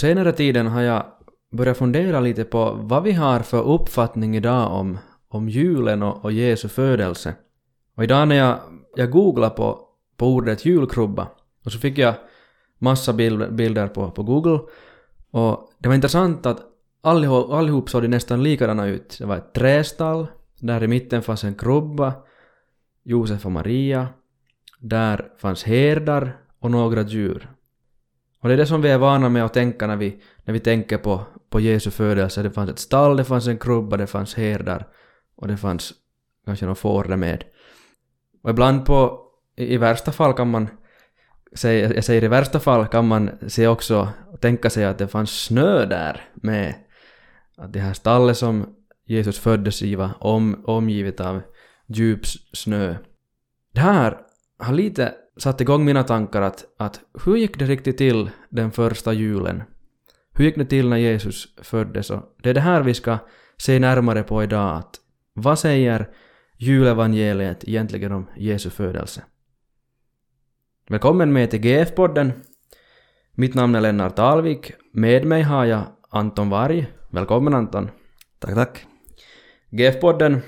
senare tiden har jag börjat fundera lite på vad vi har för uppfattning idag om, om julen och, och Jesu födelse. Och idag när jag, jag googlade på, på ordet julkrubba och så fick jag massa bild, bilder på, på Google och det var intressant att allihop, allihop såg de nästan likadana ut. Det var ett trästall, där i mitten fanns en krubba, Josef och Maria, där fanns herdar och några djur. Och det är det som vi är vana med att tänka när vi, när vi tänker på, på Jesu födelse. Det fanns ett stall, det fanns en krubba, det fanns herdar och det fanns kanske några får med. Och ibland på, i, i värsta fall kan man jag säger i värsta fall kan man se också tänka sig att det fanns snö där med att det här stallet som Jesus föddes i var om, omgivet av djup snö. Det här har lite satt igång mina tankar att, att hur gick det riktigt till den första julen? Hur gick det till när Jesus föddes? Och det är det här vi ska se närmare på idag. Att vad säger julevangeliet egentligen om Jesu födelse? Välkommen med till GF-podden. Mitt namn är Lennart Alvik. Med mig har jag Anton Varg. Välkommen Anton. Tack, tack. GF-podden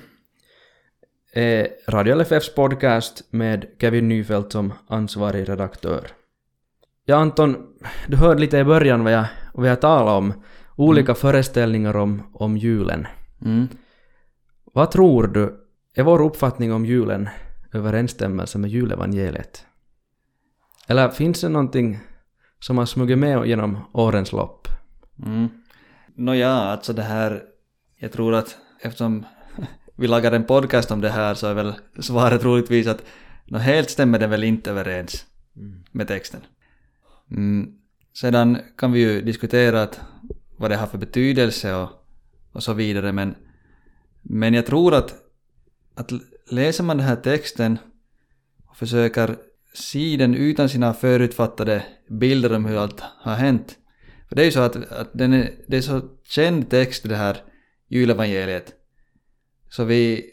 är Radio LFFs podcast med Kevin Nyfeldt som ansvarig redaktör. Ja Anton, du hörde lite i början vad jag, vad jag talade om. Olika mm. föreställningar om, om julen. Mm. Vad tror du är vår uppfattning om julen överensstämmelse med julevangeliet? Eller finns det någonting som har smugit med genom årens lopp? Mm. Nåja, alltså det här, jag tror att eftersom vi lagar en podcast om det här så är väl svaret troligtvis att no, helt stämmer det väl inte överens mm. med texten. Mm. Sedan kan vi ju diskutera att vad det har för betydelse och, och så vidare men, men jag tror att, att läser man den här texten och försöker se den utan sina förutfattade bilder om hur allt har hänt. För det är ju så att, att den är, det är så känd text det här julevangeliet så vi,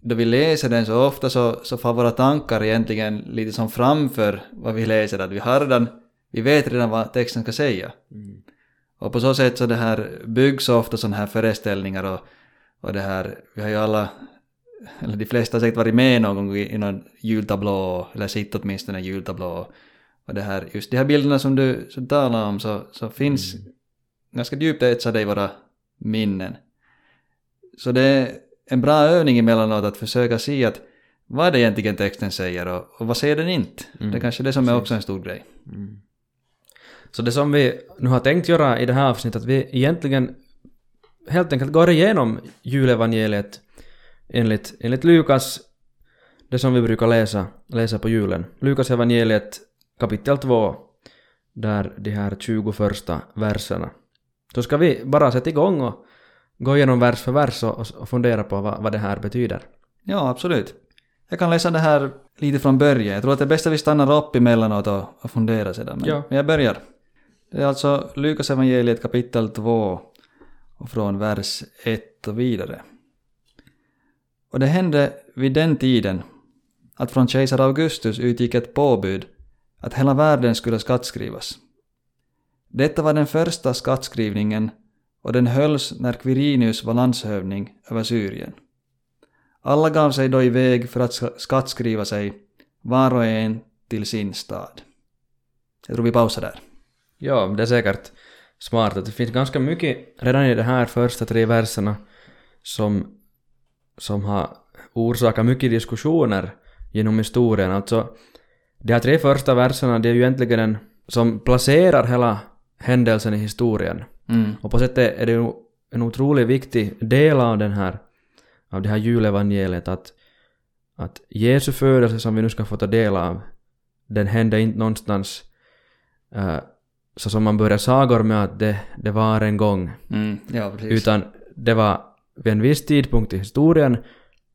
då vi läser den så ofta så, så får våra tankar egentligen lite som framför vad vi läser, att vi har redan, vi vet redan vad texten ska säga. Mm. Och på så sätt så det här byggs ofta sådana här föreställningar och, och det här, vi har ju alla, eller de flesta har säkert varit med någon gång i någon jultablå, eller sett åtminstone en jultablå. Och det här, just de här bilderna som du, som du talar om så, så finns mm. ganska djupt etsade i våra minnen. Så det en bra övning emellanåt att försöka se att vad det egentligen texten säger och, och vad säger den inte. Mm. Det är kanske det som är också en stor grej. Mm. Så det som vi nu har tänkt göra i det här avsnittet, att vi egentligen helt enkelt går igenom julevangeliet enligt, enligt Lukas, det som vi brukar läsa, läsa på julen. Lukas evangeliet kapitel 2, där de här 20 första verserna. Så ska vi bara sätta igång och gå igenom vers för vers och, och fundera på vad, vad det här betyder. Ja, absolut. Jag kan läsa det här lite från början. Jag tror att det är bäst att vi stannar upp emellanåt och, och funderar sedan. Men, ja. men jag börjar. Det är alltså Lukas evangeliet kapitel 2 och från vers 1 och vidare. Och det hände vid den tiden att från kejsar Augustus utgick ett påbud att hela världen skulle skattskrivas. Detta var den första skattskrivningen och den hölls när Quirinius var landshövding över Syrien. Alla gav sig då iväg för att skattskriva sig, var och en till sin stad. Jag tror vi pausar där. Ja, det är säkert smart att det finns ganska mycket redan i de här första tre verserna som, som har orsakat mycket diskussioner genom historien. Alltså, de här tre första verserna, det är ju egentligen en som placerar hela händelsen i historien. Mm. Och på sättet är det en otroligt viktig del av den här, av det här julevangeliet att, att Jesu födelse som vi nu ska få ta del av, den hände inte någonstans uh, så som man börjar sagor med att det, det var en gång. Mm. Ja, utan det var vid en viss tidpunkt i historien,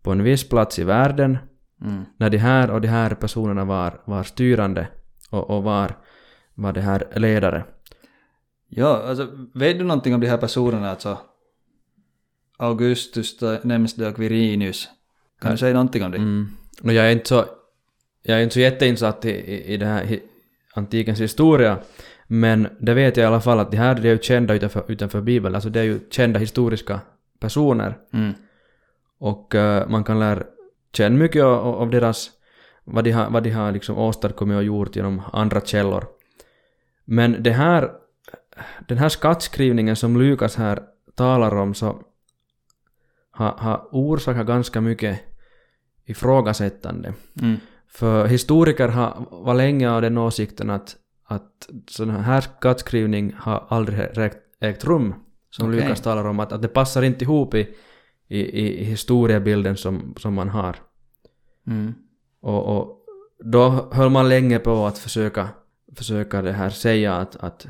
på en viss plats i världen, mm. när de här och de här personerna var, var styrande och, och var, var det här ledare. Ja, alltså vet du någonting om de här personerna alltså? Augustus nämns det och Quirinius. Kan du säga någonting om det? Mm. No, jag är inte så, jag är inte så jätteinsatt i, i, i det här antikens historia. Men det vet jag i alla fall att det här är ju kända utanför, utanför Bibeln, alltså det är ju kända historiska personer. Mm. Och eh, man kan lära känna mycket av, av deras, vad de har, vad de har liksom åstadkommit och gjort genom andra källor. Men det här, den här skattskrivningen som Lukas här talar om så har, har orsakat ganska mycket ifrågasättande. Mm. För historiker har, var länge av den åsikten att, att sån här skattskrivning har aldrig ägt, ägt rum, som Okej. Lukas talar om, att, att det passar inte ihop i, i, i historiebilden som, som man har. Mm. Och, och då höll man länge på att försöka, försöka det här säga att, att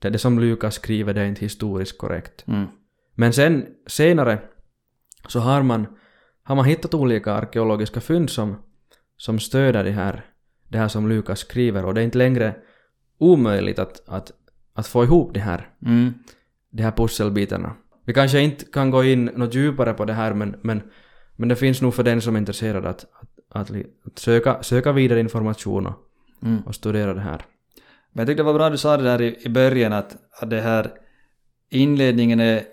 det, det som Lukas skriver det är inte historiskt korrekt. Mm. Men sen senare så har man, har man hittat olika arkeologiska fynd som, som stöder det här, det här som Lukas skriver och det är inte längre omöjligt att, att, att få ihop det här, Mm. de här pusselbitarna. Vi kanske inte kan gå in något djupare på det här men, men, men det finns nog för den som är intresserad att, att, att, att söka, söka vidare information och, Mm. och studera det här. Men jag tyckte det var bra du sa det där i, i början att, att det här inledningen är,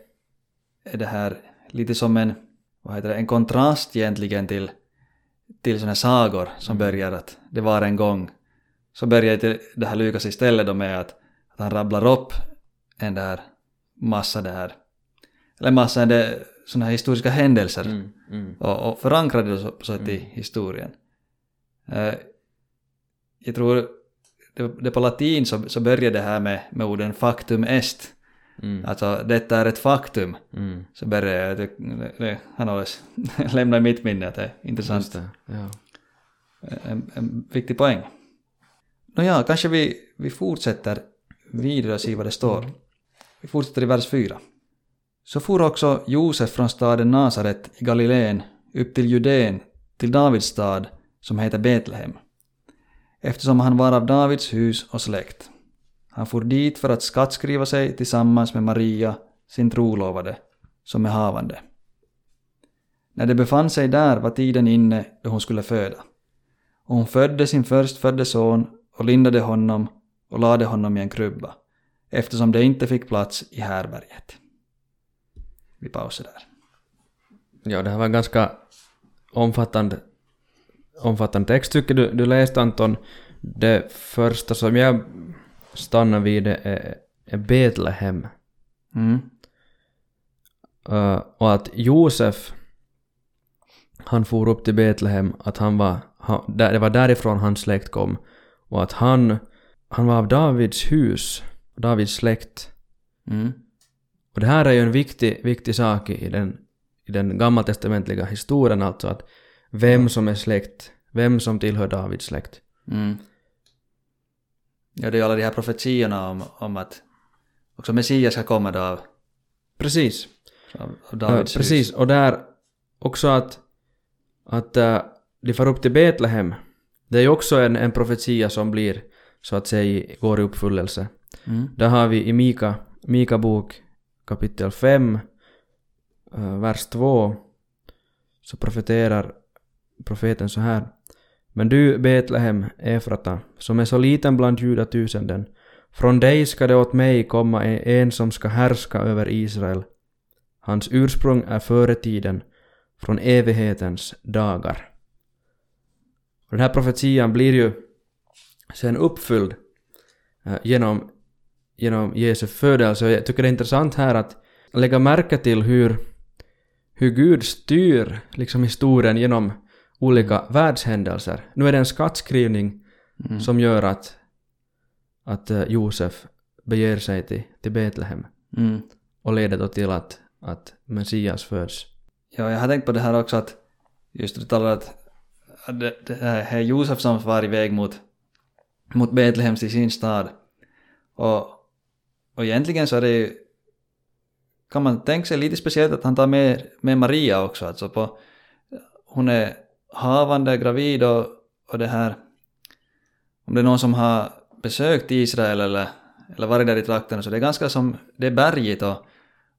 är det här lite som en, vad heter det, en kontrast egentligen till, till sådana sagor som börjar att det var en gång. Så börjar det här Lukas istället då med att, att han rabblar upp en där massa det här, eller massa det, sådana här historiska händelser Mm, mm. och, och förankrar det så, så att i historien. Eh, jag tror det, det på latin så, så börjar det här med, med orden factum est. Mm. Alltså detta är ett faktum. Mm. Så börjar jag, det, det, han hålles lämna i mitt minne att det är intressant. Det, ja. En, en viktig poäng. Nåja, kanske vi, vi fortsätter vidare och ser vad det står. Vi fortsätter i vers 4. Så for också Josef från staden Nasaret i Galileen upp till Judeen, till Davids stad, som heter Betlehem, eftersom han var av Davids hus och släkt. Han for dit för att skattskriva sig tillsammans med Maria, sin trolovade, som är havande. När de befann sig där var tiden inne då hon skulle föda. Och hon födde sin förstfödde son och lindade honom och lade honom i en krubba, eftersom det inte fick plats i härberget. Vi pausar där. Ja, det här var en ganska omfattande, omfattande text tycker du, du läste Anton. Det första som jag stannar vid det är, är Betlehem. Mm. Uh, och att Josef, han for upp till Betlehem, att han var, han, där, det var därifrån hans släkt kom. Och att han, han var av Davids hus, Davids släkt. Mm. Och det här är ju en viktig, viktig sak i den, i den gammaltestamentliga historien alltså att vem som är släkt, vem som tillhör Davids släkt. Mm. Ja, det är ju alla de här profetiorna om, om att också Messias ska komma då av, Precis. av, av Ja, Davids precis, hus. och där också att, att äh, de far upp till Betlehem. Det är ju också en, en profetia som blir så att säga går i uppfyllelse. Mm. Där har vi i Mika, Mika bok kapitel 5, äh, vers 2, så profeterar profeten så här. Men du Betlehem, Efrata, som är så liten bland judatusenden, från dig ska det åt mig komma en, som ska härska över Israel. Hans ursprung är före tiden, från evighetens dagar. Och den här profetian blir ju sen uppfylld eh, genom, genom Jesu födelse. Och jag tycker det är intressant här att lägga märke till hur, hur Gud styr liksom historien genom olika världshändelser. Nu är det en skattskrivning Mm. som gör att, att eh, Josef beger sig till, till Betlehem Mm. och leder då till att, att Messias föds. Ja, jag har tänkt på det här också att just du talar att att det, det här är Josef som var iväg mot, mot Betlehem till sin stad. Och, och egentligen så är det ju, kan man tänka sig lite speciellt att han tar med, med Maria också. Alltså på, hon är havande, gravid och, och det här, om det är någon som har besökt Israel eller, eller varit där i trakten så det är ganska som, det är bergigt och,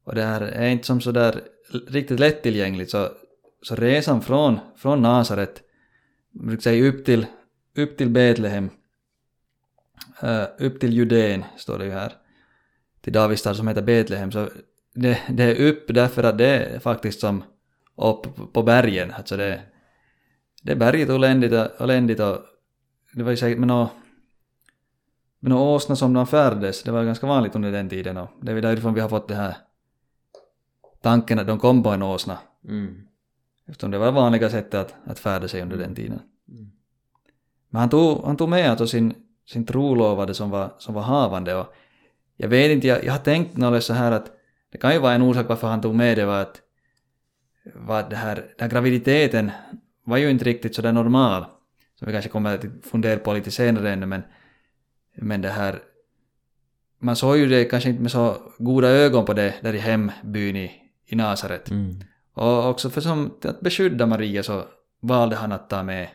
och det här är inte som sådär riktigt lättillgängligt. Så, så resan från, från Nasaret, man brukar säga upp till, upp till Betlehem, eh, upp till Judeen, står det ju här, till Davids stad som heter Betlehem, så det, det är upp därför att det är faktiskt som upp på bergen, alltså det, det berget och eländigt och, eländigt och det var ju säkert med några åsnor som de färdades, det var ganska vanligt under den tiden och det är väl därifrån vi har fått det här tanken att de kom på en åsna. Mm. Eftersom det var det vanliga sättet att, att färda sig under den tiden. Men han tog, han tog med alltså sin, sin trolovade som var, som var havande och jag vet inte, jag, jag har tänkt något så här att det kan ju vara en orsak varför han tog med det var att, var det här, den här graviditeten var ju inte riktigt sådär normal. Som vi kanske kommer att fundera på lite senare ännu men, men det här man såg ju det kanske inte med så goda ögon på det där i hembyn i, i Nasaret. Mm. Och också för som, att beskydda Maria så valde han att ta med,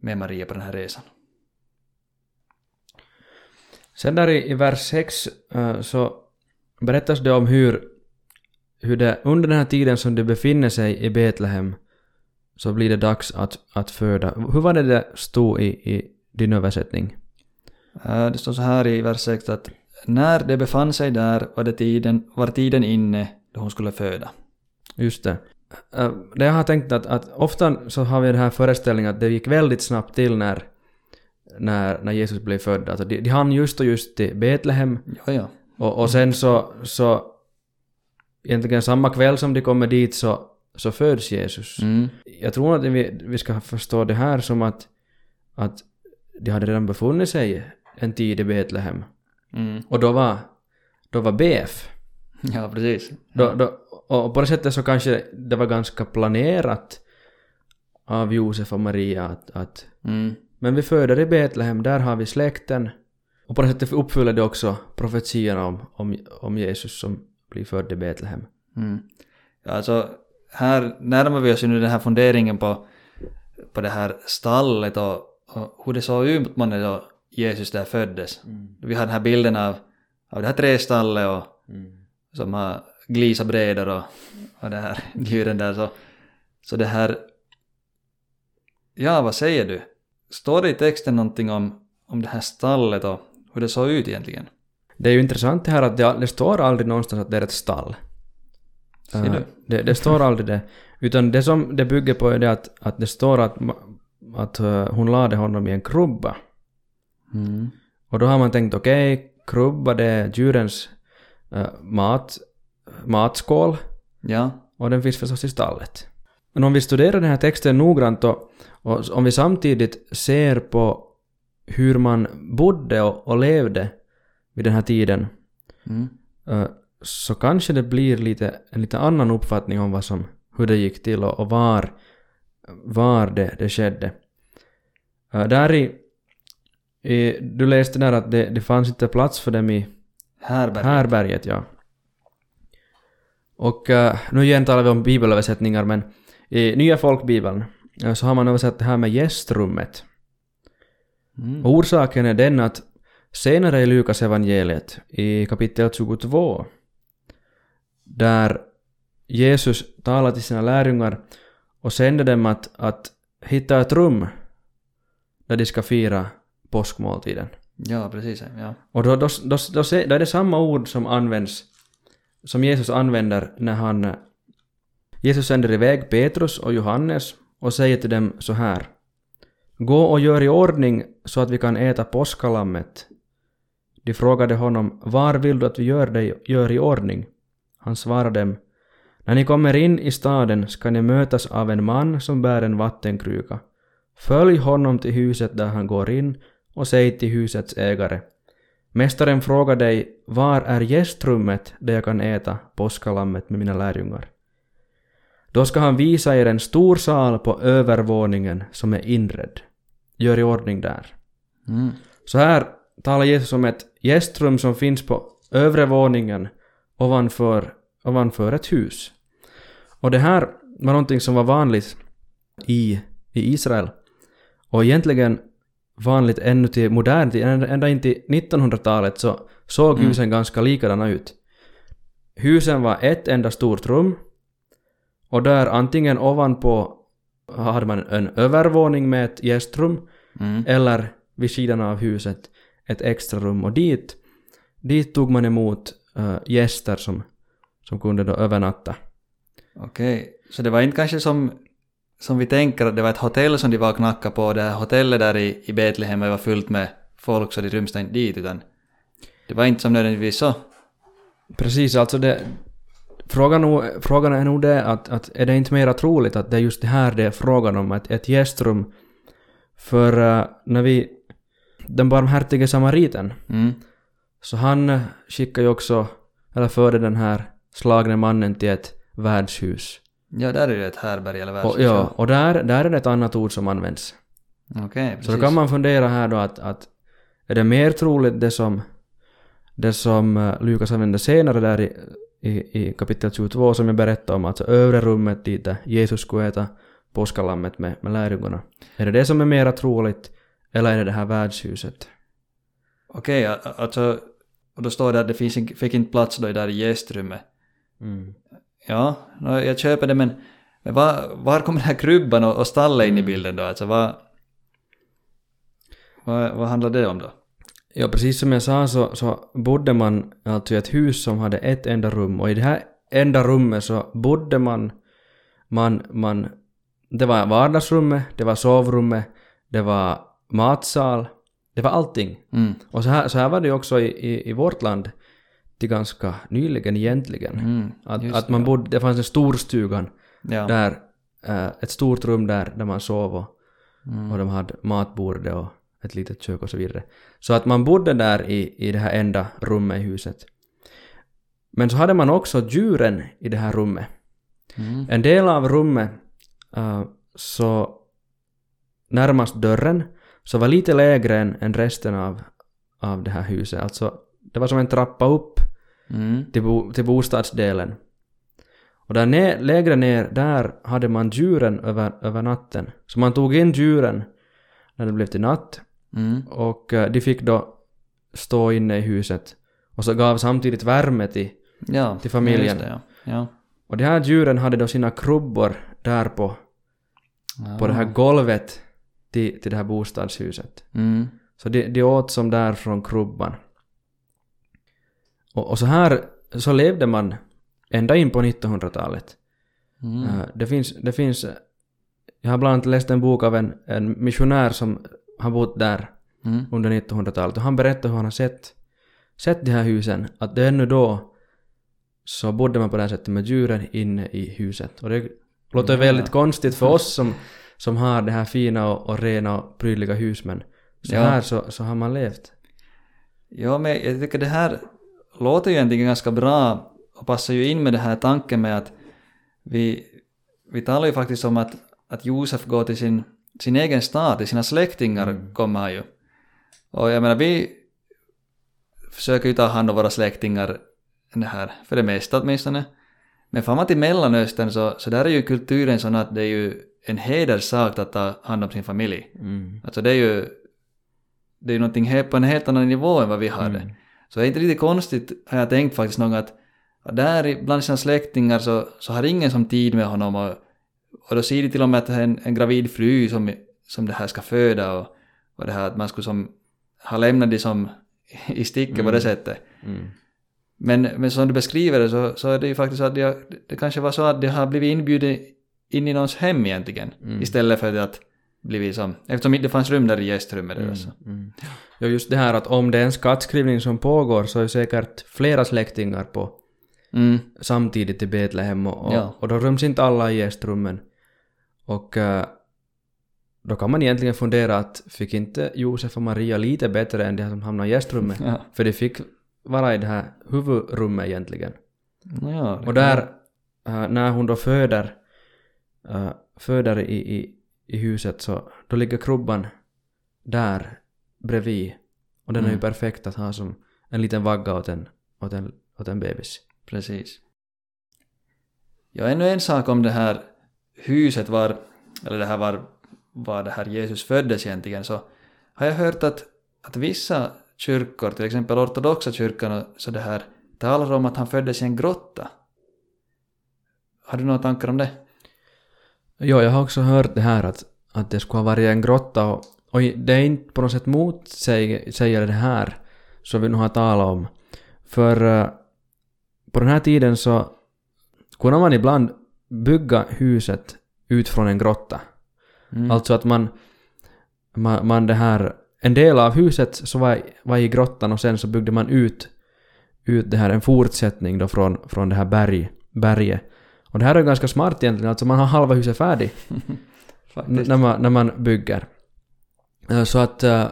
med Maria på den här resan. Sen där i, i vers 6 eh, så berättas det om hur, hur det under den här tiden som de befinner sig i Betlehem så blir det dags att, att föda. Hur var det det stod i, i din översättning? Eh, Det står så här i vers 6 att när de befann sig där var, det tiden, var tiden inne då hon skulle föda. Just det. Eh, Det jag har tänkt att, att ofta så har vi den här föreställningen att det gick väldigt snabbt till när, när, när Jesus blev född. Alltså de, de hann just och just till Betlehem Ja, ja. och, och sen så, så egentligen samma kväll som de kommer dit så, så föds Jesus. Mm. Jag tror att vi, vi ska förstå det här som att, att de hade redan befunnit sig en tid i Betlehem. Mm. Och då var, då var BF. Ja, precis. Då, då, och på det sättet så kanske det var ganska planerat av Josef och Maria att, att Mm. men vi föder i Betlehem, där har vi släkten. Och på det sättet uppfyller det också profetiorna om, om, om Jesus som blir född i Betlehem. Mm. Alltså, här närmar vi oss ju nu den här funderingen på, på det här stallet och, och hur det såg ut då Jesus där föddes. Vi har den här bilden av, av det här trästallet och som har glisa brädor och, och det här djuren där så, så det här Ja, vad säger du? Står det i texten någonting om, om det här stallet och hur det såg ut egentligen? Det är ju intressant det här att det, det står aldrig någonstans att det är ett stall. Du? Det, det står aldrig det. Utan det som det bygger på är det att, att det står att, att eh, hon lade honom i en krubba. Mm. Och då har man tänkt okej, krubba det är djurens eh, mat, matskål Ja. och den finns förstås i stallet. Men om vi studerar den här texten noggrant och, och om vi samtidigt ser på hur man bodde och, och levde vid den här tiden Mm. Så kanske det blir lite, en lite annan uppfattning om vad som, hur det gick till och, och var, var det, det skedde. Eh, där i, i, du läste där att det, det fanns inte plats för dem i Härberg. härberget, ja. Och eh, nu igen talar vi om bibelöversättningar, men i Nya folkbibeln eh, så har man översatt det här med gästrummet. Mm. Och orsaken är den att senare i Lukas evangeliet i kapitel 22 där Jesus talar till sina lärjungar och sänder dem att, att hitta ett rum där de ska fira påskmåltiden. Ja, precis. Ja. Och då, då, då, då, då är det samma ord som används som Jesus använder när han Jesus sänder iväg Petrus och Johannes och säger till dem så här Gå och gör i ordning så att vi kan äta påskalammet. De frågade honom Var vill du att vi gör, det, gör i ordning? Han svarade dem När ni kommer in i staden ska ni mötas av en man som bär en vattenkruka. Följ honom till huset där han går in och säg till husets ägare Mästaren frågar dig var är gästrummet där jag kan äta påskalammet med mina lärjungar? Då ska han visa er en stor sal på övervåningen som är inredd. Gör i ordning där. Mm. Så här talar Jesus om ett gästrum som finns på övre våningen ovanför, ovanför ett hus. Och det här var någonting som var vanligt i, i Israel. Och egentligen vanligt ännu till modern tid, ända in till 1900-talet så såg Mm. husen ganska likadana ut. Husen var ett enda stort rum och där antingen ovanpå hade man en övervåning med ett gästrum Mm. eller vid sidan av huset ett extra rum och dit, dit tog man emot eh, gäster som, som kunde då övernatta. Okej, så det var inte kanske som, som vi tänker att det var ett hotell som de var och knackade på, det här hotellet där i, i Betlehem var fullt med folk så de rymstade inte dit utan det var inte som nödvändigtvis så. Precis, alltså det... Frågan, frågan är nog det att, att är det inte mer troligt att det är just det här det är frågan om, ett, ett gästrum. För eh, när vi... Den barmhärtige samariten, Mm. Så han skickade ju också, eller förde den här slagne mannen till ett värdshus. Ja, där är det ett härberge eller värdshus. Och, ja, och där, där är det ett annat ord som används. Okej, precis. Så då kan man fundera här då att, att är det mer troligt det som, det som eh, Lukas använder senare där i, i, i kapitel 22 som jag berättade om, alltså övre rummet dit där Jesus skulle äta påskalammet med, med lärjungarna. Är det det som är mera troligt eller är det det här värdshuset? Okej, a- alltså, och då står det att det finns, fick inte plats då i där gästrummet. Mm. Ja, jag köper det men, men var, var kommer den här krubban och, och stallet in i bilden då? Alltså vad, vad, vad handlar det om då? Ja, precis som jag sa så, så bodde man alltså i ett hus som hade ett enda rum och i det här enda rummet så bodde man, man, man det var vardagsrummet, det var sovrummet, det var matsal, det var allting. Mm. Och så här, så här var det ju också i, i, i vårt land till ganska nyligen egentligen. Mm, Att, att man bodde, det fanns en stor stugan Ja. där, eh, ett stort rum där, där man sov och, Mm. och de hade matbordet och ett litet kök och så vidare. Så att man bodde där i, i det här enda rummet i huset. Men så hade man också djuren i det här rummet. Mm. En del av rummet eh, så närmast dörren så var lite lägre än, än resten av, av det här huset. Alltså det var som en trappa upp Mm. till, bo, till bostadsdelen. Och där ner, lägre ner, där hade man djuren över, över natten. Så man tog in djuren när det blev till natt Mm. och eh, de fick då stå inne i huset. Och så gav samtidigt värme till, Ja, till familjen. det, ja. ja. och de här djuren hade då sina krubbor där på, på det här Ah. golvet till, till det här bostadshuset. Mm. Så de, de åt som där från krubban. Och, och så här så levde man ända in på 1900-talet. Mm. Eh, Det finns, det finns, jag har bland annat läst en bok av en, en missionär som har bott där Mm. under 1900-talet och han berättade hur han har sett, sett de här husen, att det ännu då så bodde man på det här sättet med djuren inne i huset. Och det låter Ja. väldigt konstigt för oss som, som har det här fina och, och rena och prydliga hus men så Ja. här så, så har man levt. Ja, men jag tycker det här låter ju egentligen ganska bra och passar ju in med den här tanken med att vi, vi talar ju faktiskt om att, att Josef går till sin, sin egen stad, till sina släktingar kommer han ju. Och jag menar, vi försöker ju ta hand om våra släktingar det här, för det mesta åtminstone. Men får man till Mellanöstern så, så där är ju kulturen sån att det är ju en hederssak att ta hand om sin familj. Mm. Alltså det är ju det är ju någonting på en helt annan nivå än vad vi har det. Mm. Så det är inte lite konstigt, har jag tänkt faktiskt någon att där bland sina släktingar så, så har ingen som tid med honom och, och då säger de till och med att det är en, en gravid fru som, som det här ska föda och, och det här att man skulle som ha lämnat det som i sticket på det sättet. Mm. Men, men som du beskriver det så, så är det ju faktiskt så att det, det kanske var så att det har blivit inbjudet in i någons hem egentligen. Mm. Istället för att blivit som, eftersom det fanns rum där i gästrummet. Mm. Alltså. Mm. Ja, just det här att om det är en skattskrivning som pågår så är säkert flera släktingar på Mm. samtidigt i Betlehem och, och, Ja. och då ryms inte alla i gästrummen. Och eh, då kan man egentligen fundera att fick inte Josef och Maria lite bättre än de som hamnade i gästrummet? Ja. För de fick vara i det här huvudrummet egentligen. Ja, det Och där, eh, när hon då föder, eh, föder i, i, i huset så då ligger krubban där bredvid. Och den är ju Mm. perfekt att ha som en liten vagga åt en, åt en, åt en bebis. Precis. Ja, ännu en sak om det här huset var, eller det här var, var det här Jesus föddes egentligen, så har jag hört att, att vissa kyrkor, till exempel ortodoxa kyrkan, så det här, talar om att han föddes i en grotta. Har du några tankar om det? Jo, jag har också hört det här att, att det skulle ha varit en grotta och, och det är inte på något sätt motsäger det här som vi nu har talat om. För eh, på den här tiden så kunde man ibland bygga huset ut från en grotta. Mm. Alltså att man, man, man det här, en del av huset så var, var i grottan och sen så byggde man ut, ut det här, en fortsättning då från, från det här berg, berget. Och det här är ganska smart egentligen, alltså man har halva huset färdigt när man, när man bygger. Eh, Så att eh,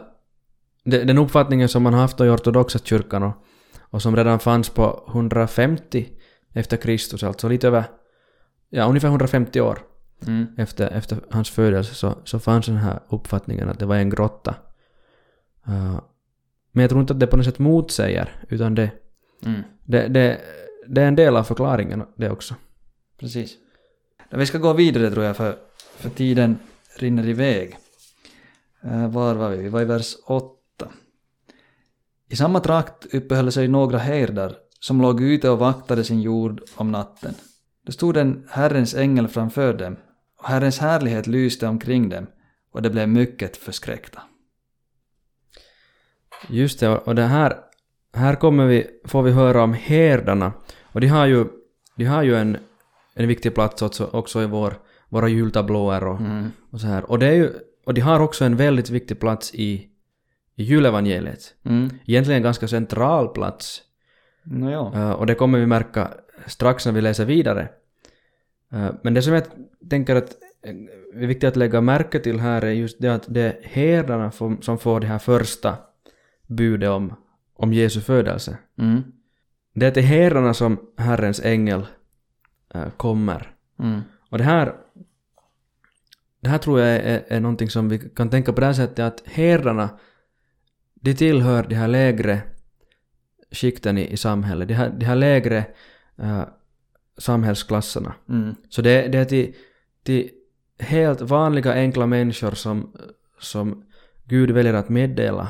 de- den uppfattningen som man haft i ortodoxa kyrkan och, och som redan fanns på 150 efter Kristus, alltså lite över, ja ungefär 150 år Mm. efter, efter hans födelse så, så fanns den här uppfattningen att det var en grotta. Eh, men jag tror inte att det på något sätt motsäger, utan det, Mm. det, det, det är en del av förklaringen det också. Precis. Vi ska gå vidare tror jag för, för tiden rinner iväg. Eh, var var vi? Vi var i vers 8. I samma trakt uppehöll sig några herdar som låg ute och vaktade sin jord om natten. Då stod en Herrens ängel framför dem och Herrens härlighet lyste omkring dem och de blev mycket förskräckta. Just det, och och det här, här kommer vi, får vi höra om herdarna. Och de har ju, de har ju en, en viktig plats också, också i vår, våra jultablåer och, Mm. och så här. Och, det är ju, och de har också en väldigt viktig plats i, i julevangeliet. Mm. Egentligen en ganska central plats. Nå ja. Eh, och det kommer vi märka strax när vi läser vidare. Eh, men det som jag tänker att eh, är viktigt att lägga märke till här är just det att det är herdarna som- får det här första budet om, om Jesu födelse. Mm. Det är till herdarna som Herrens ängel kommer. Mm. Och det här, det här tror jag är, är någonting som vi kan tänka på det här sättet att herdarna, de tillhör de här lägre skikten i, i samhället, de här, de här lägre eh, samhällsklasserna. Mm. Så det, det är till, till helt vanliga enkla människor som, som Gud väljer att meddela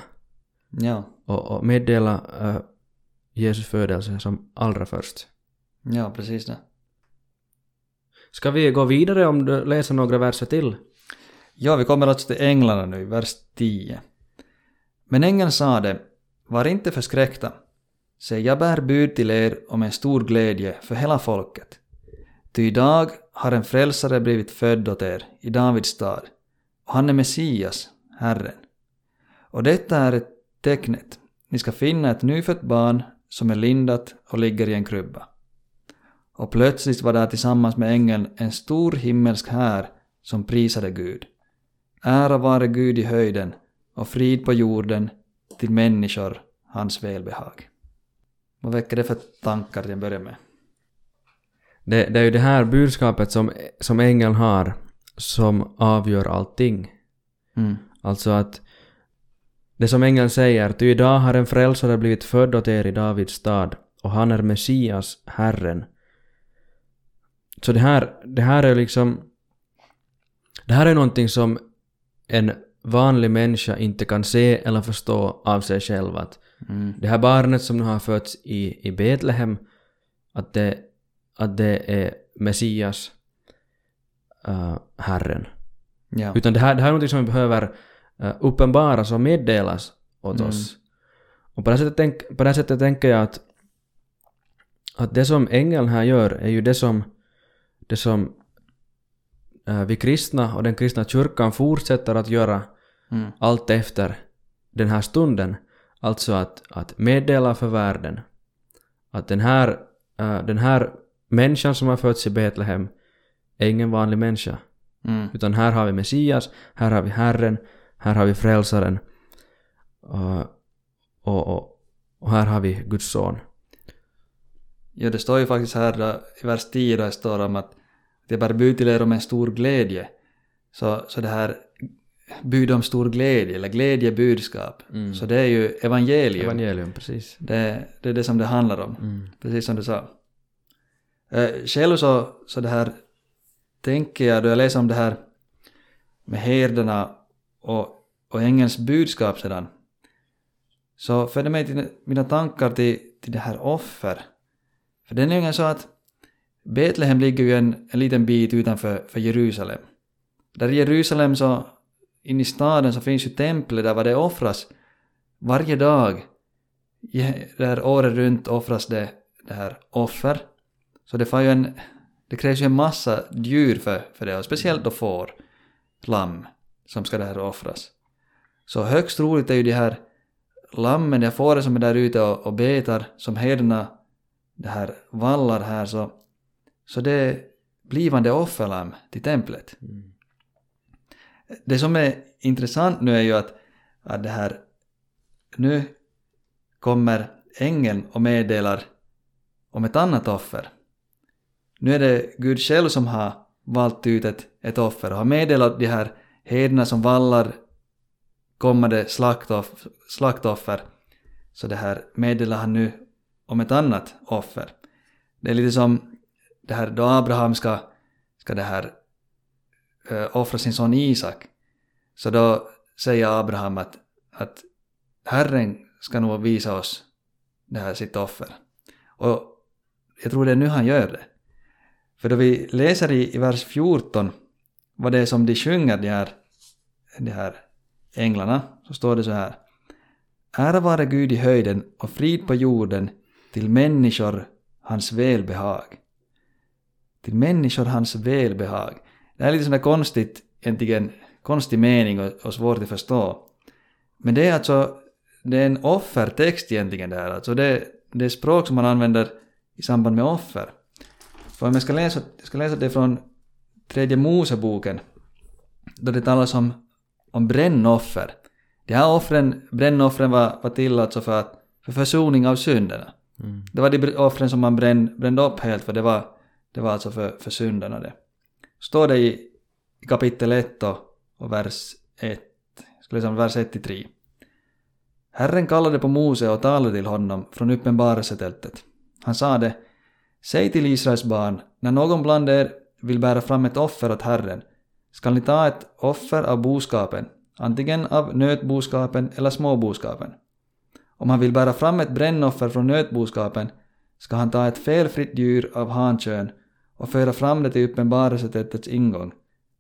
Ja. och, och meddela eh, Jesus födelse som allra först. Ja, precis det. Ska vi gå vidare om du läser några verser till? Ja, vi kommer alltså till änglarna nu, vers 10. Men ängeln sade, var inte förskräckta. Se, jag bär bud till er om en stor glädje för hela folket. Ty idag har en frälsare blivit född åt er i Davids stad, och han är Messias, Herren. Och detta är ett tecknet. Ni ska finna ett nyfött barn som är lindat och ligger i en krubba. Och plötsligt var där tillsammans med ängeln en stor himmelsk här som prisade Gud. Ära vare Gud i höjden och frid på jorden till människor hans välbehag. Vad väcker det för tankar till att börja med? Det, det är ju det här budskapet som, som ängeln har som avgör allting. Mm. Alltså att det som ängeln säger, ty idag har en frälsare blivit född åt er i Davids stad och han är Messias, Herren. Så det här, det här är liksom... Det här är någonting som en vanlig människa inte kan se eller förstå av sig själv. Att Mm. det här barnet som nu har fötts i, i Betlehem, att det, att det är Messias, uh, Herren. Ja. Utan det här, det här är något som vi behöver uh, uppenbaras och meddelas åt Mm. oss. Och på det, här sättet tänk, på det här sättet tänker jag att, att det som ängeln här gör är ju det som, det som uh, vi kristna och den kristna kyrkan fortsätter att göra Mm. allt efter den här stunden. Alltså att, att meddela för världen att den här, äh, den här människan som har fötts i Betlehem är ingen vanlig människa. Mm. Utan här har vi Messias, här har vi Herren, här har vi Frälsaren och, och, och, och här har vi Guds son. Ja, det står ju faktiskt här i vers 10 där det står om att det bär bud till er om en stor glädje. Så, så det här bud om stor glädje, eller glädjebudskap. Mm. Så det är ju evangelium. Evangelium, precis. Det, det är det som det handlar om. Mm. Precis som du sa. Eh, själv så, så det här tänker jag då jag läser om det här med herdarna och, och ängelns budskap sedan. Så för det mig till mina tankar till, till det här offer. För det är nämligen så att Betlehem ligger ju en, en liten bit utanför för Jerusalem. Där i Jerusalem så, in i staden så finns ju templet där vad det offras varje dag. Där året runt offras det, det här offer. Så det, får ju en, det krävs ju en massa djur för, för det, och speciellt då får, lamm, som ska det här offras. Så högst troligt är ju de här lammen, de här fåren som är där ute och, och betar, som herdarna det här vallar här, så, så det är blivande offerlamm till templet. Det som är intressant nu är ju att, att det här, nu kommer ängeln och meddelar om ett annat offer. Nu är det Gud själv som har valt ut ett, ett offer och har meddelat de här herdarna som vallar kommande slaktoff, slaktoffer. Så det här meddelar han nu om ett annat offer. Det är lite som det här då Abraham ska, ska det här uh, offra sin son Isak. Så då säger Abraham att, att Herren ska nog visa oss det här sitt offer. Och jag tror det är nu han gör det. För då vi läser i, i vers 14 vad det är som de sjunger de här, de här änglarna, så står det så här. Ära vare Gud i höjden och frid på jorden till människor hans välbehag. Till människor hans välbehag. Det här är lite sådär konstigt, egentligen konstig mening och, och svårt att förstå. Men det är alltså, det är en offertext egentligen där, alltså det, det är språk som man använder i samband med offer. För om jag ska läsa, jag ska läsa det från tredje Moseboken, då det talas om, om brännoffer. De här offren, brännoffren var, var till alltså för, att, för försoning av synderna. Mm. Det var de offren som man bränn, brände upp helt för det var, det var alltså för, för synderna det. Står det i, i kapitel 1 och, vers 1, skulle säga vers 1 till 3. Herren kallade på Mose och talade till honom från uppenbarelsetältet. Han sade Säg till Israels barn, när någon bland er vill bära fram ett offer åt Herren, skall ni ta ett offer av boskapen, antingen av nötboskapen eller småboskapen. Om han vill bära fram ett brännoffer från nötboskapen ska han ta ett felfritt djur av hankön och föra fram det till uppenbarelsetältets ingång,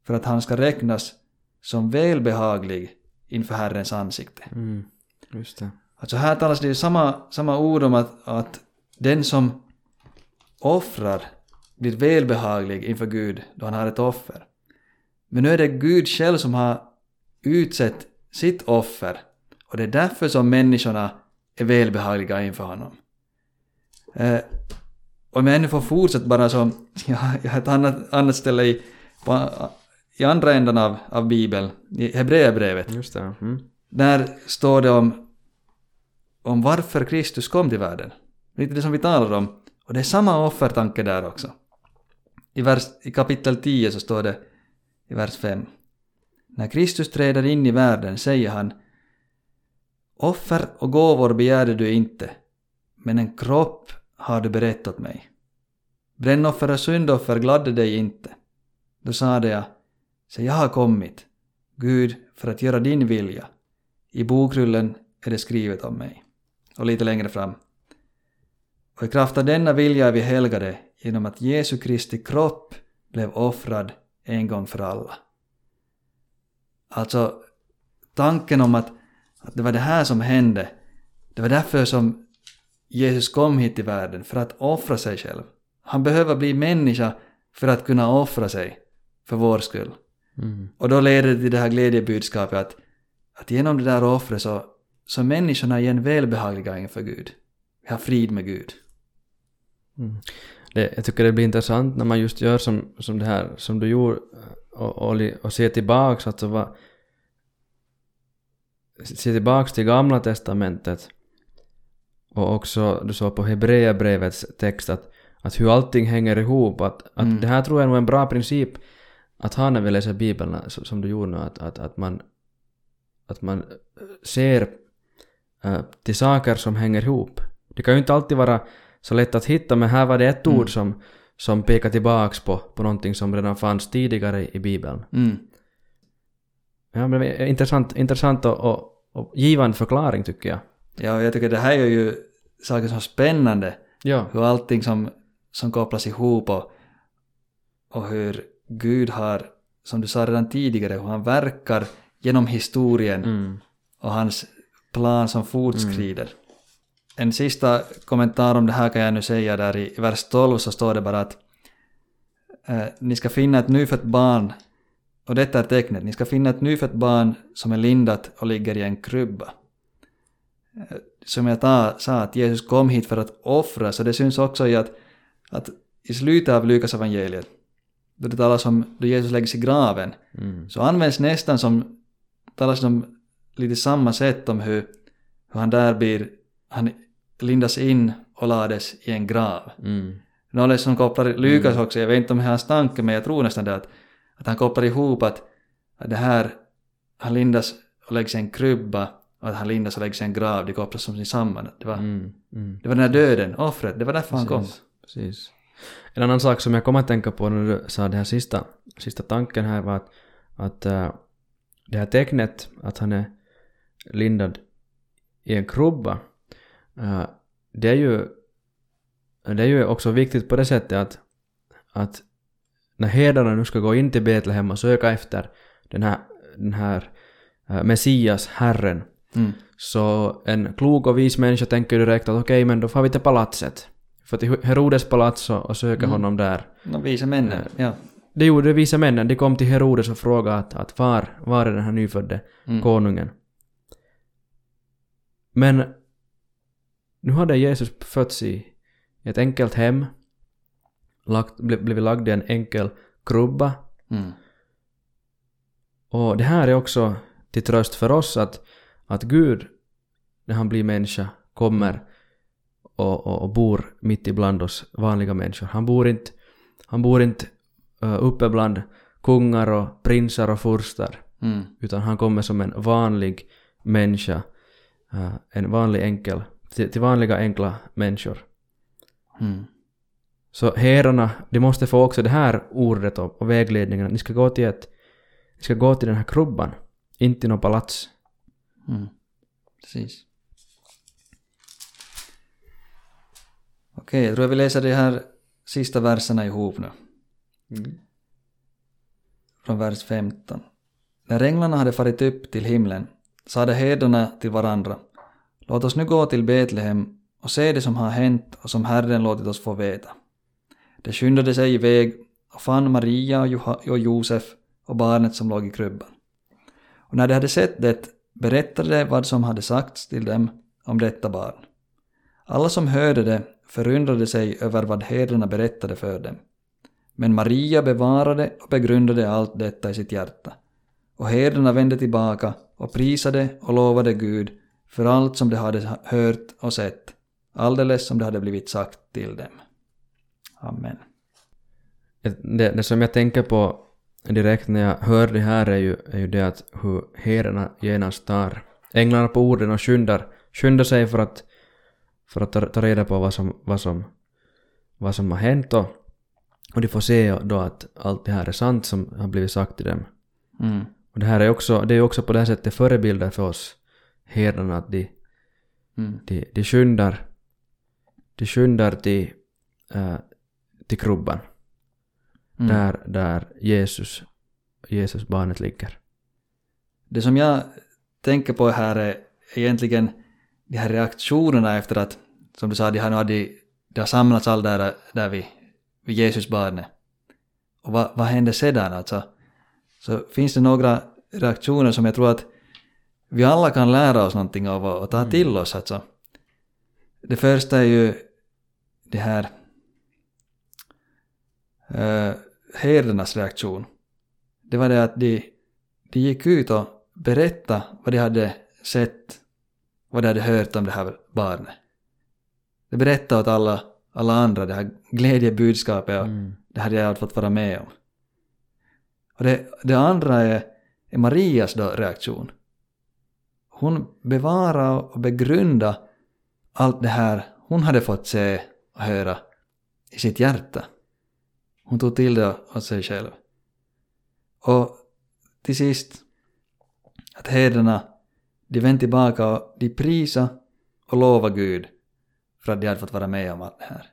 för att han ska räknas som välbehaglig inför Herrens ansikte. Mm. Just det. Alltså här talas det ju samma, samma ord om att, att den som offrar blir välbehaglig inför Gud då han har ett offer. Men nu är det Gud själv som har utsett sitt offer och det är därför som människorna är välbehagliga inför honom. Eh, om jag ännu får fortsätta bara så, jag, jag har ett annat, annat ställe i, på, i andra änden av, av Bibeln, i Hebreerbrevet. Just det. Mm. Där står det om, om varför Kristus kom till världen. Lite det som vi talar om. Och det är samma offertanke där också. I, vers, I kapitel 10 så står det i vers 5. När Kristus träder in i världen säger han Offer och gåvor begärde du inte, men en kropp har du berättat mig. Brännoffer och syndoffer gladde dig inte. Då sade jag, se jag har kommit, Gud, för att göra din vilja. I bokrullen är det skrivet om mig. Och lite längre fram. Och i kraft av denna vilja är vi helgade genom att Jesu Kristi kropp blev offrad en gång för alla. Alltså, tanken om att, att det var det här som hände, det var därför som Jesus kom hit till världen, för att offra sig själv. Han behöver bli människa för att kunna offra sig för vår skull. Mm. Och då leder det till det här glädjebudskapet att, att genom det där offret så, så är människorna igen välbehagliga inför Gud. Vi har frid med Gud. Mm. Det, jag tycker det blir intressant när man just gör som, som det här som du gjorde och, och, och ser tillbaks alltså vad ser tillbaks till gamla testamentet och också du såg på Hebreerbrevets text att, att hur allting hänger ihop att, att Mm. det här tror jag nog är en bra princip att ha när vi läser Bibeln så- som du gjorde nu att, att, att man att man ser äh, till saker som hänger ihop. Det kan ju inte alltid vara så lätt att hitta men här var det ett Mm. ord som, som pekar tillbaks på, på någonting som redan fanns tidigare i Bibeln. Mm. Ja, men intressant, intressant och, och, och givande förklaring tycker jag. Ja, jag tycker det här är ju saker som är spännande. Ja. Hur allting som, som kopplas ihop och, och hur Gud har, som du sa redan tidigare, hur han verkar genom historien Mm. och hans plan som fortskrider. En sista kommentar om det här kan jag nu säga där i, i vers 12 så står det bara att eh, ni ska finna ett nyfött barn och detta är tecknet, ni ska finna ett nyfött barn som är lindat och ligger i en krubba. Som jag ta, sa att Jesus kom hit för att offra, så det syns också i att, att i slutet av Lukas evangeliet då det talas om då Jesus läggs i graven, Mm. så används nästan som, talas om lite samma sätt om hur, hur han där blir, han lindas in och lades i en grav. Mm. Något som kopplar Lukas också, jag vet inte om det är hans tanke men jag tror nästan det att, att han kopplar ihop att, att det här, han lindas och läggs i en krubba och att han lindas och läggs i en grav, det kopplas som samman. Det var, Mm. Mm. det var den här döden, offret, det var därför han kom. Precis, Precis. En annan sak som jag kom att tänka på när du sa det här sista, sista tanken här var att, att äh, det här tecknet att han är lindad i en krubba, äh, det är ju det är ju också viktigt på det sättet att, att när herdarna nu ska gå in till Betlehem och söka efter den här, den här äh, Messias, Herren, Mm. så en klok och vis människa tänker direkt att okej, men då får vi till palatset. För till Herodes palats och, söker Mm. honom där. De visa männen, ja. Det gjorde de visa männen, de kom till Herodes och frågade att, att var, var är den här nyfödde Mm. konungen? Men nu hade Jesus fötts i ett enkelt hem, lagt, blivit lagd i en enkel krubba Mm. Och det här är också till tröst för oss att, att Gud, när han blir människa, kommer och, och, och bor mitt ibland oss vanliga människor. Han bor inte, han bor inte uh, uppe bland kungar och prinsar och furstar, Mm. utan han kommer som en vanlig människa, uh, en vanlig enkel, till, till vanliga enkla människor. Mm. Så herrarna, de måste få också det här ordet och, och vägledningen ni ska gå till ett, ni ska gå till den här krubban, inte till något palats. Mm. Precis. Okej, jag tror jag vi läser de här sista verserna ihop nu. Från vers 15. När änglarna hade farit upp till himlen sade herdarna till varandra Låt oss nu gå till Betlehem och se det som har hänt och som Herren låtit oss få veta. De skyndade sig iväg och fann Maria och Josef och barnet som låg i krubban. Och när de hade sett det berättade vad som hade sagts till dem om detta barn. Alla som hörde det förundrade sig över vad herdarna berättade för dem. Men Maria bevarade och begrundade allt detta i sitt hjärta. Och herdarna vände tillbaka och prisade och lovade Gud för allt som de hade hört och sett, alldeles som det hade blivit sagt till dem. Amen. Det, det som jag tänker på direkt när jag hör det här är ju, är ju det att hur herrarna genast tar änglarna på orden och skyndar, skyndar sig för att, för att ta, ta reda på vad som, vad, som, vad som har hänt och, och de får se då att allt det här är sant som har blivit sagt till dem. Mm. Och det här är också, det är också på det här sättet förebilder för oss herdarna att de, Mm. de, de skyndar de skyndar till, äh, till krubban Mm. där, där Jesus, Jesus barnet ligger. Det som jag tänker på här är egentligen de här reaktionerna efter att, som du sa, de har, nu hade, de har samlats all där, där vid, vid Jesusbarnet. Och vad, vad hände sedan alltså? Så finns det några reaktioner som jag tror att vi alla kan lära oss någonting av och, och ta till oss alltså. Det första är ju det här uh, herdarnas reaktion. Det var det att de, de gick ut och berättade vad de hade sett, vad de hade hört om det här barnet. De berättade åt alla, alla andra det här glädjebudskapet och Mm. det hade jag fått vara med om. Och det, det andra är, är Marias då reaktion. Hon bevarade och begrundade allt det här hon hade fått se och höra i sitt hjärta. Hon tog till det åt sig själv. Och till sist, att herdarna, de vände tillbaka och de prisa och lova Gud för att de hade fått vara med om allt det här.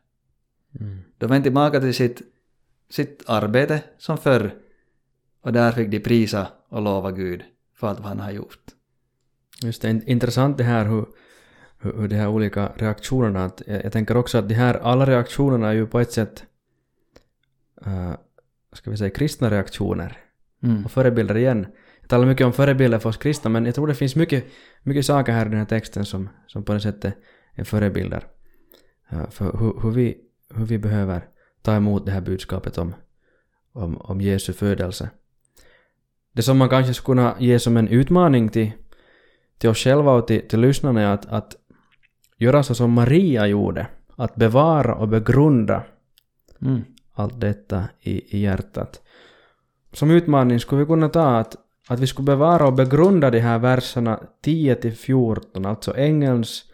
Mm. De vände tillbaka till sitt, sitt arbete som förr och där fick de prisa och lova Gud för allt vad han har gjort. Just det, in- intressant det här hur, hur, hur de här olika reaktionerna, att jag, jag tänker också att de här alla reaktionerna är ju på ett sätt, uh, ska vi säga kristna reaktioner Mm. och förebilder igen. Jag talar mycket om förebilder för oss kristna men jag tror det finns mycket, mycket saker här i den här texten som, som på något sätt är, är förebilder uh, för hur, hur, vi, hur vi behöver ta emot det här budskapet om, om, om Jesu födelse. Det som man kanske skulle kunna ge som en utmaning till, till oss själva och till, till lyssnarna är att, att göra så som Maria gjorde. Att bevara och begrunda Mm. Allt detta i, i hjärtat. Som utmaning skulle vi kunna ta att, att vi skulle bevara och begrunda de här verserna 10 till 14, alltså ängelns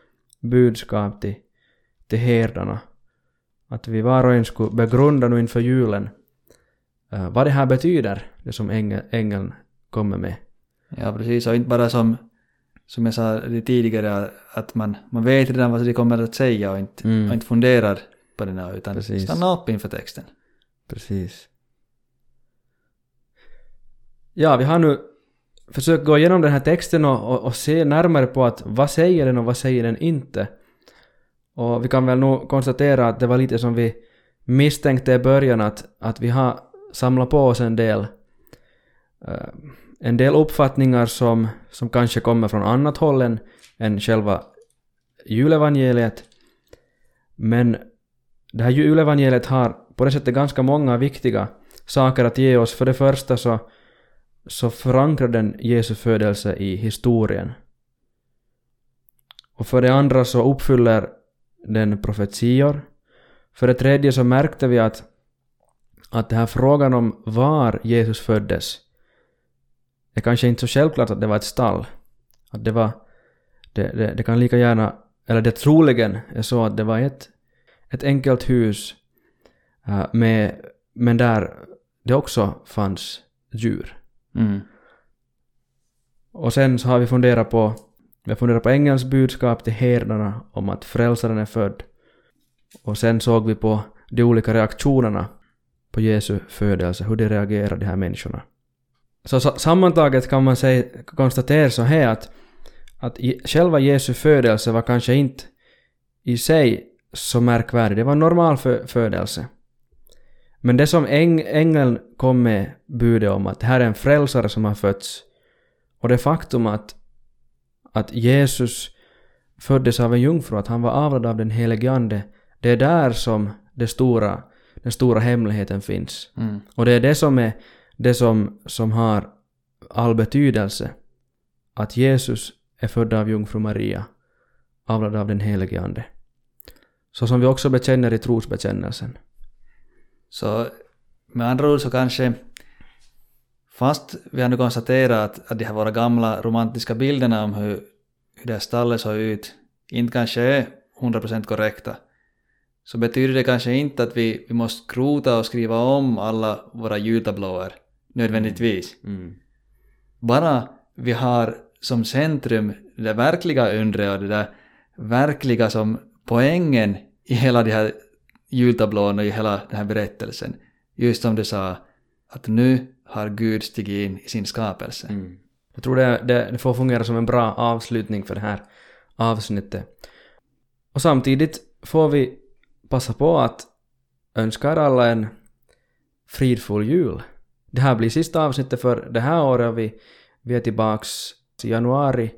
budskap till, till herdarna. Att vi var och en skulle begrunda nu inför julen eh, vad det här betyder, det som ängel, ängeln kommer med. Ja, precis. Och inte bara som, som jag sa tidigare, att man, man vet redan vad de kommer att säga och inte, Mm. och inte funderar på det här, utan Precis. stanna upp inför texten. Precis. Ja, vi har nu försökt gå igenom den här texten och, och, och se närmare på att vad säger den och vad säger den inte. Och vi kan väl nog konstatera att det var lite som vi misstänkte i början att, att vi har samlat på oss en del eh, en del uppfattningar som, som kanske kommer från annat håll än, än själva julevangeliet. Men det här julevangeliet har på det sättet ganska många viktiga saker att ge oss. För det första så, så förankrar den Jesu födelse i historien. Och för det andra så uppfyller den profetior. För det tredje så märkte vi att, att den här frågan om var Jesus föddes är kanske inte så självklart att det var ett stall. Att det var... Det, det, det kan lika gärna... Eller det troligen är så att det var ett, ett enkelt hus äh, med, men där det också fanns djur. Mm. Och sen så har vi funderat på, vi har funderat på ängelns budskap till herdarna om att frälsaren är född. Och sen såg vi på de olika reaktionerna på Jesu födelse, hur de reagerar de här människorna. Så sa- sammantaget kan man säga, konstatera så här att, att själva Jesu födelse var kanske inte i sig så märkvärdig, det var en normal fö- födelse. Men det som äng, ängeln kom med budet om att det här är en frälsare som har fötts och det faktum att, att Jesus föddes av en jungfru, att han var avlad av den helige Ande, det är där som det stora, den stora hemligheten finns. Mm. Och det är det som är det som, som har all betydelse. Att Jesus är född av jungfru Maria, avlad av den helige Ande. Så som vi också bekänner i trosbekännelsen. Så med andra ord så kanske, fast vi har nu konstaterat att, att de här våra gamla romantiska bilderna om hur, hur det här stallet såg ut inte kanske är 100% korrekta, så betyder det kanske inte att vi, vi måste skrota och skriva om alla våra jultablåer nödvändigtvis. Bara vi har som centrum det verkliga undret och det där verkliga som poängen i hela de här jultablån och i hela den här berättelsen. Just som du sa, att nu har Gud stigit in i sin skapelse. Mm. Jag tror det, det, det får fungera som en bra avslutning för det här avsnittet. Och samtidigt får vi passa på att önska er alla en fridfull jul. Det här blir sista avsnittet för det här året och vi, vi är tillbaks i januari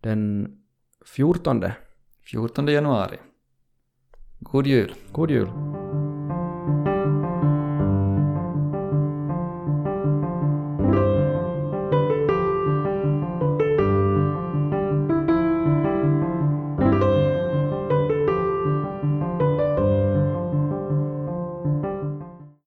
den 14. 14 januari. God jul! God jul!